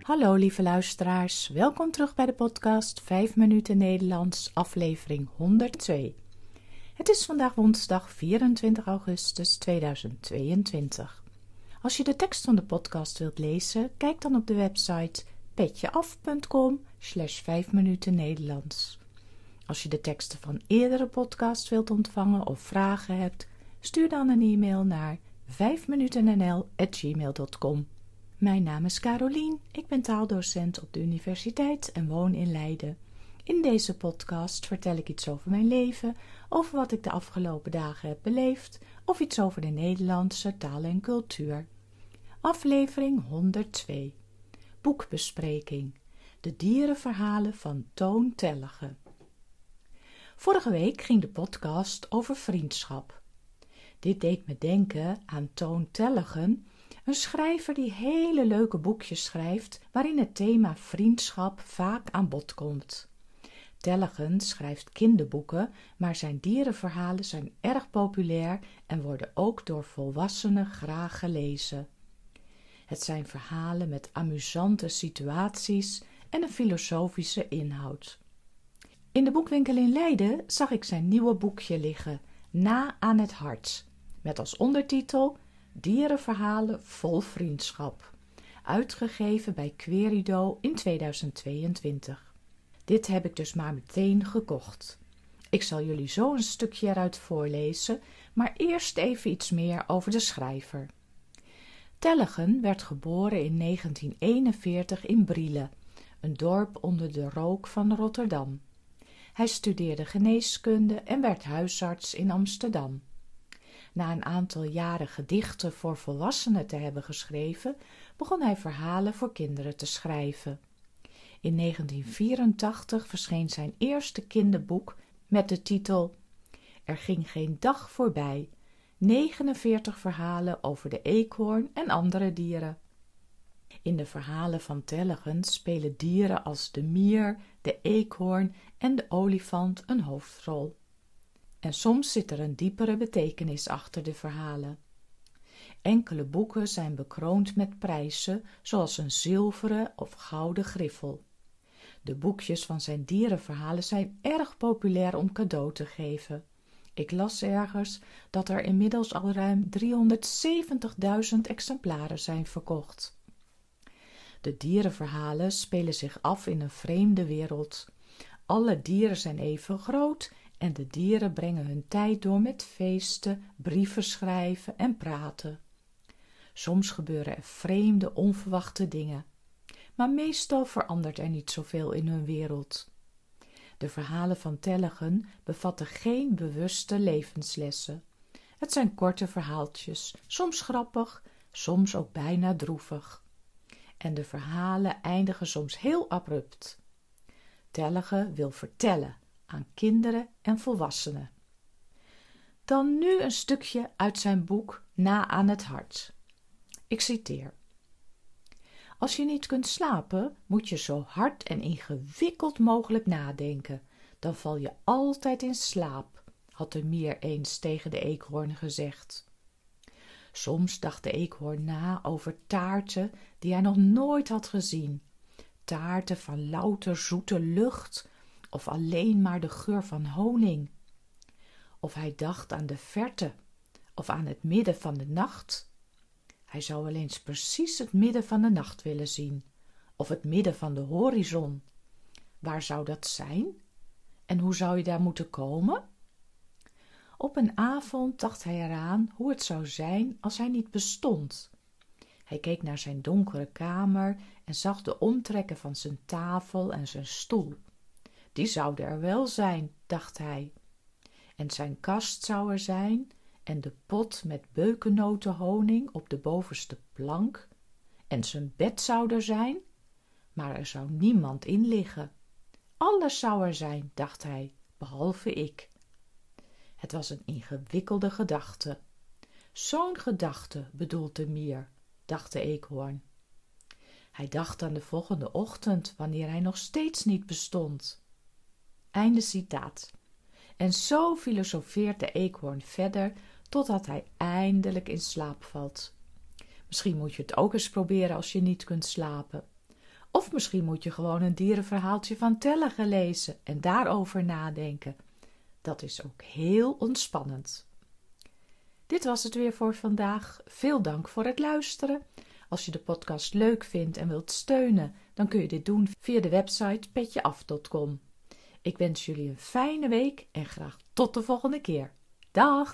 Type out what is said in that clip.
Hallo lieve luisteraars, welkom terug bij de podcast 5 minuten Nederlands, aflevering 102. Het is vandaag woensdag 24 augustus 2022. Als je de tekst van de podcast wilt lezen, kijk dan op de website petjeaf.com slash 5 minuten Nederlands. Als je de teksten van eerdere podcasts wilt ontvangen of vragen hebt, stuur dan een e-mail naar 5minutennl.gmail.com. Mijn naam is Carolien, ik ben taaldocent op de universiteit en woon in Leiden. In deze podcast vertel ik iets over mijn leven, over wat ik de afgelopen dagen heb beleefd of iets over de Nederlandse taal en cultuur. Aflevering 102 Boekbespreking De dierenverhalen van Toon Tellige. Vorige week ging de podcast over vriendschap. Dit deed me denken aan Toon Tellegen, een schrijver die hele leuke boekjes schrijft waarin het thema vriendschap vaak aan bod komt. Tellegen schrijft kinderboeken, maar zijn dierenverhalen zijn erg populair en worden ook door volwassenen graag gelezen. Het zijn verhalen met amusante situaties en een filosofische inhoud. In de boekwinkel in Leiden zag ik zijn nieuwe boekje liggen, Na aan het hart, met als ondertitel Dierenverhalen vol vriendschap, uitgegeven bij Querido in 2022. Dit heb ik dus maar meteen gekocht. Ik zal jullie zo een stukje eruit voorlezen, maar eerst even iets meer over de schrijver. Tellegen werd geboren in 1941 in Brielle, een dorp onder de rook van Rotterdam. Hij studeerde geneeskunde en werd huisarts in Amsterdam. Na een aantal jaren gedichten voor volwassenen te hebben geschreven, begon hij verhalen voor kinderen te schrijven. In 1984 verscheen zijn eerste kinderboek met de titel Er ging geen dag voorbij, 49 verhalen over de eekhoorn en andere dieren. In de verhalen van Tellegen spelen dieren als de mier, de eekhoorn en de olifant een hoofdrol. En soms zit er een diepere betekenis achter de verhalen. Enkele boeken zijn bekroond met prijzen, zoals een zilveren of gouden griffel. De boekjes van zijn dierenverhalen zijn erg populair om cadeau te geven. Ik las ergens dat er inmiddels al ruim 370.000 exemplaren zijn verkocht. De dierenverhalen spelen zich af in een vreemde wereld. Alle dieren zijn even groot en de dieren brengen hun tijd door met feesten, brieven schrijven en praten. Soms gebeuren er vreemde, onverwachte dingen, maar meestal verandert er niet zoveel in hun wereld. De verhalen van Tellegen bevatten geen bewuste levenslessen. Het zijn korte verhaaltjes, soms grappig, soms ook bijna droevig. En de verhalen eindigen soms heel abrupt. Tellegen wil vertellen aan kinderen en volwassenen. Dan nu een stukje uit zijn boek Na aan het hart. Ik citeer. Als je niet kunt slapen, moet je zo hard en ingewikkeld mogelijk nadenken. Dan val je altijd in slaap, had de mier eens tegen de eekhoorn gezegd. Soms dacht de eekhoorn na over taarten die hij nog nooit had gezien. Taarten van louter zoete lucht of alleen maar de geur van honing. Of hij dacht aan de verte of aan het midden van de nacht hij zou wel eens precies het midden van de nacht willen zien, of het midden van de horizon. Waar zou dat zijn? En hoe zou je daar moeten komen? Op een avond dacht hij eraan hoe het zou zijn als hij niet bestond. Hij keek naar zijn donkere kamer en zag de omtrekken van zijn tafel en zijn stoel. Die zouden er wel zijn, dacht hij. En zijn kast zou er zijn en de pot met beukennotenhoning op de bovenste plank. En zijn bed zou er zijn maar er zou niemand in liggen. Alles zou er zijn dacht hij behalve ik. Het was een ingewikkelde gedachte. Zo'n gedachte bedoelt de mier dacht de eekhoorn. Hij dacht aan de volgende ochtend wanneer hij nog steeds niet bestond einde citaat en zo filosofeert de eekhoorn verder totdat hij eindelijk in slaap valt. Misschien moet je het ook eens proberen als je niet kunt slapen. Of misschien moet je gewoon een dierenverhaaltje van Tellegen lezen en daarover nadenken. Dat is ook heel ontspannend. Dit was het weer voor vandaag. Veel dank voor het luisteren. Als je de podcast leuk vindt en wilt steunen, dan kun je dit doen via de website petjeaf.com. Ik wens jullie een fijne week en graag tot de volgende keer. Dag!